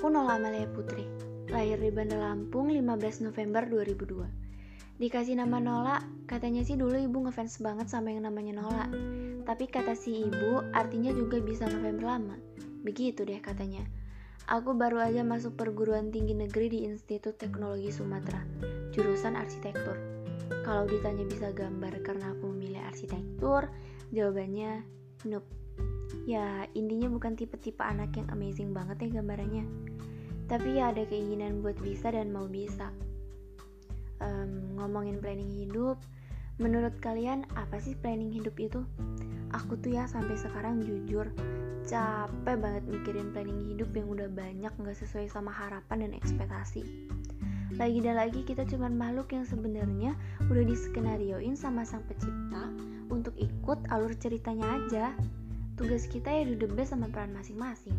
Amalia Putri, lahir di Bandar Lampung 15 November 2002. Dikasih nama Nola, katanya sih dulu ibu ngefans banget sama yang namanya Nola. Tapi kata si ibu, artinya juga bisa November lama. Begitu deh katanya. Aku baru aja masuk perguruan tinggi negeri di Institut Teknologi Sumatera, jurusan arsitektur. Kalau ditanya bisa gambar karena aku memilih arsitektur, jawabannya nope. Ya, intinya bukan tipe-tipe anak yang amazing banget ya gambarannya. Tapi ya ada keinginan buat bisa dan mau bisa. Um, ngomongin planning hidup menurut kalian apa sih planning hidup itu? Aku tuh ya sampai sekarang jujur capek banget mikirin planning hidup yang udah banyak nggak sesuai sama harapan dan ekspektasi. Lagi dan lagi kita cuman makhluk yang sebenarnya udah diskenarioin sama sang pencipta untuk ikut alur ceritanya aja tugas kita ya do the best sama peran masing-masing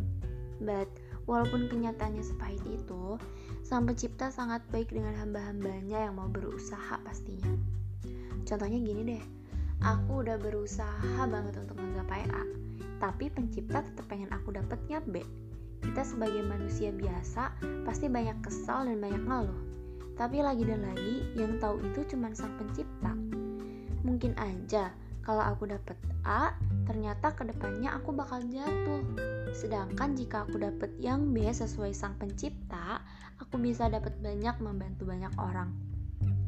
but Walaupun kenyataannya sepahit itu, sang pencipta sangat baik dengan hamba-hambanya yang mau berusaha pastinya. Contohnya gini deh, aku udah berusaha banget untuk menggapai A, tapi pencipta tetap pengen aku dapetnya B. Kita sebagai manusia biasa pasti banyak kesal dan banyak ngeluh. Tapi lagi dan lagi, yang tahu itu cuma sang pencipta. Mungkin aja kalau aku dapet A, ternyata ke depannya aku bakal jatuh. Sedangkan jika aku dapet yang B sesuai sang pencipta, aku bisa dapat banyak membantu banyak orang.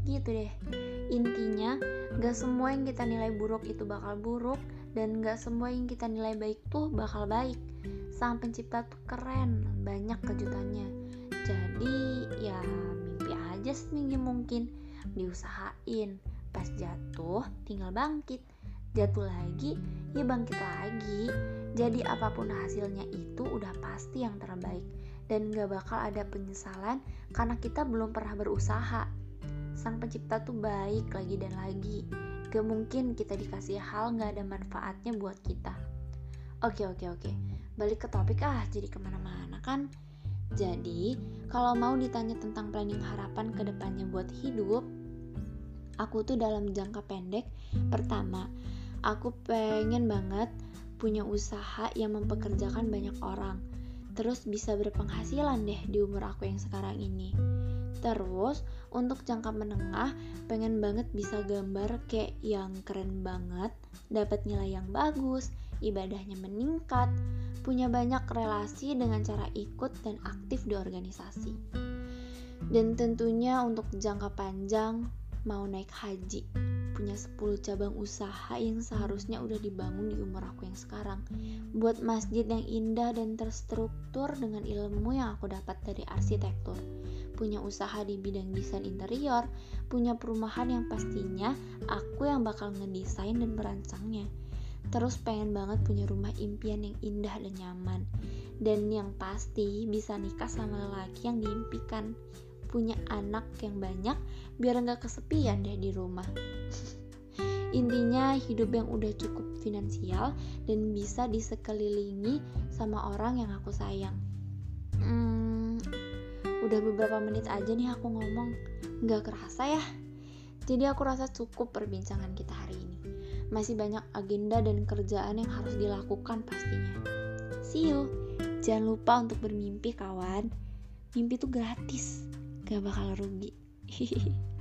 Gitu deh. Intinya, gak semua yang kita nilai buruk itu bakal buruk, dan gak semua yang kita nilai baik tuh bakal baik. Sang pencipta tuh keren, banyak kejutannya. Jadi, ya mimpi aja seminggu mungkin. Diusahain, pas jatuh tinggal bangkit jatuh lagi, ya bangkit lagi. Jadi apa pun hasilnya itu udah pasti yang terbaik dan gak bakal ada penyesalan karena kita belum pernah berusaha. Sang pencipta tuh baik lagi dan lagi. Gak mungkin kita dikasih hal gak ada manfaatnya buat kita. Oke oke oke, balik ke topik ah jadi ke mana-mana kan. Jadi, kalau mau ditanya tentang planning harapan ke depannya buat hidup, aku tuh dalam jangka pendek, pertama, aku pengen banget punya usaha yang mempekerjakan banyak orang. Terus bisa berpenghasilan deh di umur aku yang sekarang ini. Terus untuk jangka menengah pengen banget bisa gambar kayak yang keren banget dapat nilai yang bagus ibadahnya meningkat punya banyak relasi dengan cara ikut dan aktif di organisasi. Dan tentunya untuk jangka panjang mau naik haji punya 10 cabang usaha yang seharusnya udah dibangun di umur aku yang sekarang. Buat masjid yang indah dan terstruktur dengan ilmu yang aku dapat dari arsitektur. Punya usaha di bidang desain interior punya perumahan yang pastinya aku yang bakal ngedesain dan merancangnya. Terus pengen banget punya rumah impian yang indah dan nyaman. Dan yang pasti bisa nikah sama lelaki yang diimpikan punya anak yang banyak biar nggak kesepian deh di rumah. Intinya hidup yang udah cukup finansial dan bisa disekelilingi sama orang yang aku sayang. Hmm, udah beberapa menit aja nih aku ngomong. Nggak kerasa ya? Jadi aku rasa cukup perbincangan kita hari ini. Masih banyak agenda dan kerjaan yang harus dilakukan pastinya. See you. Jangan lupa untuk bermimpi kawan. Mimpi itu gratis gak bakal rugi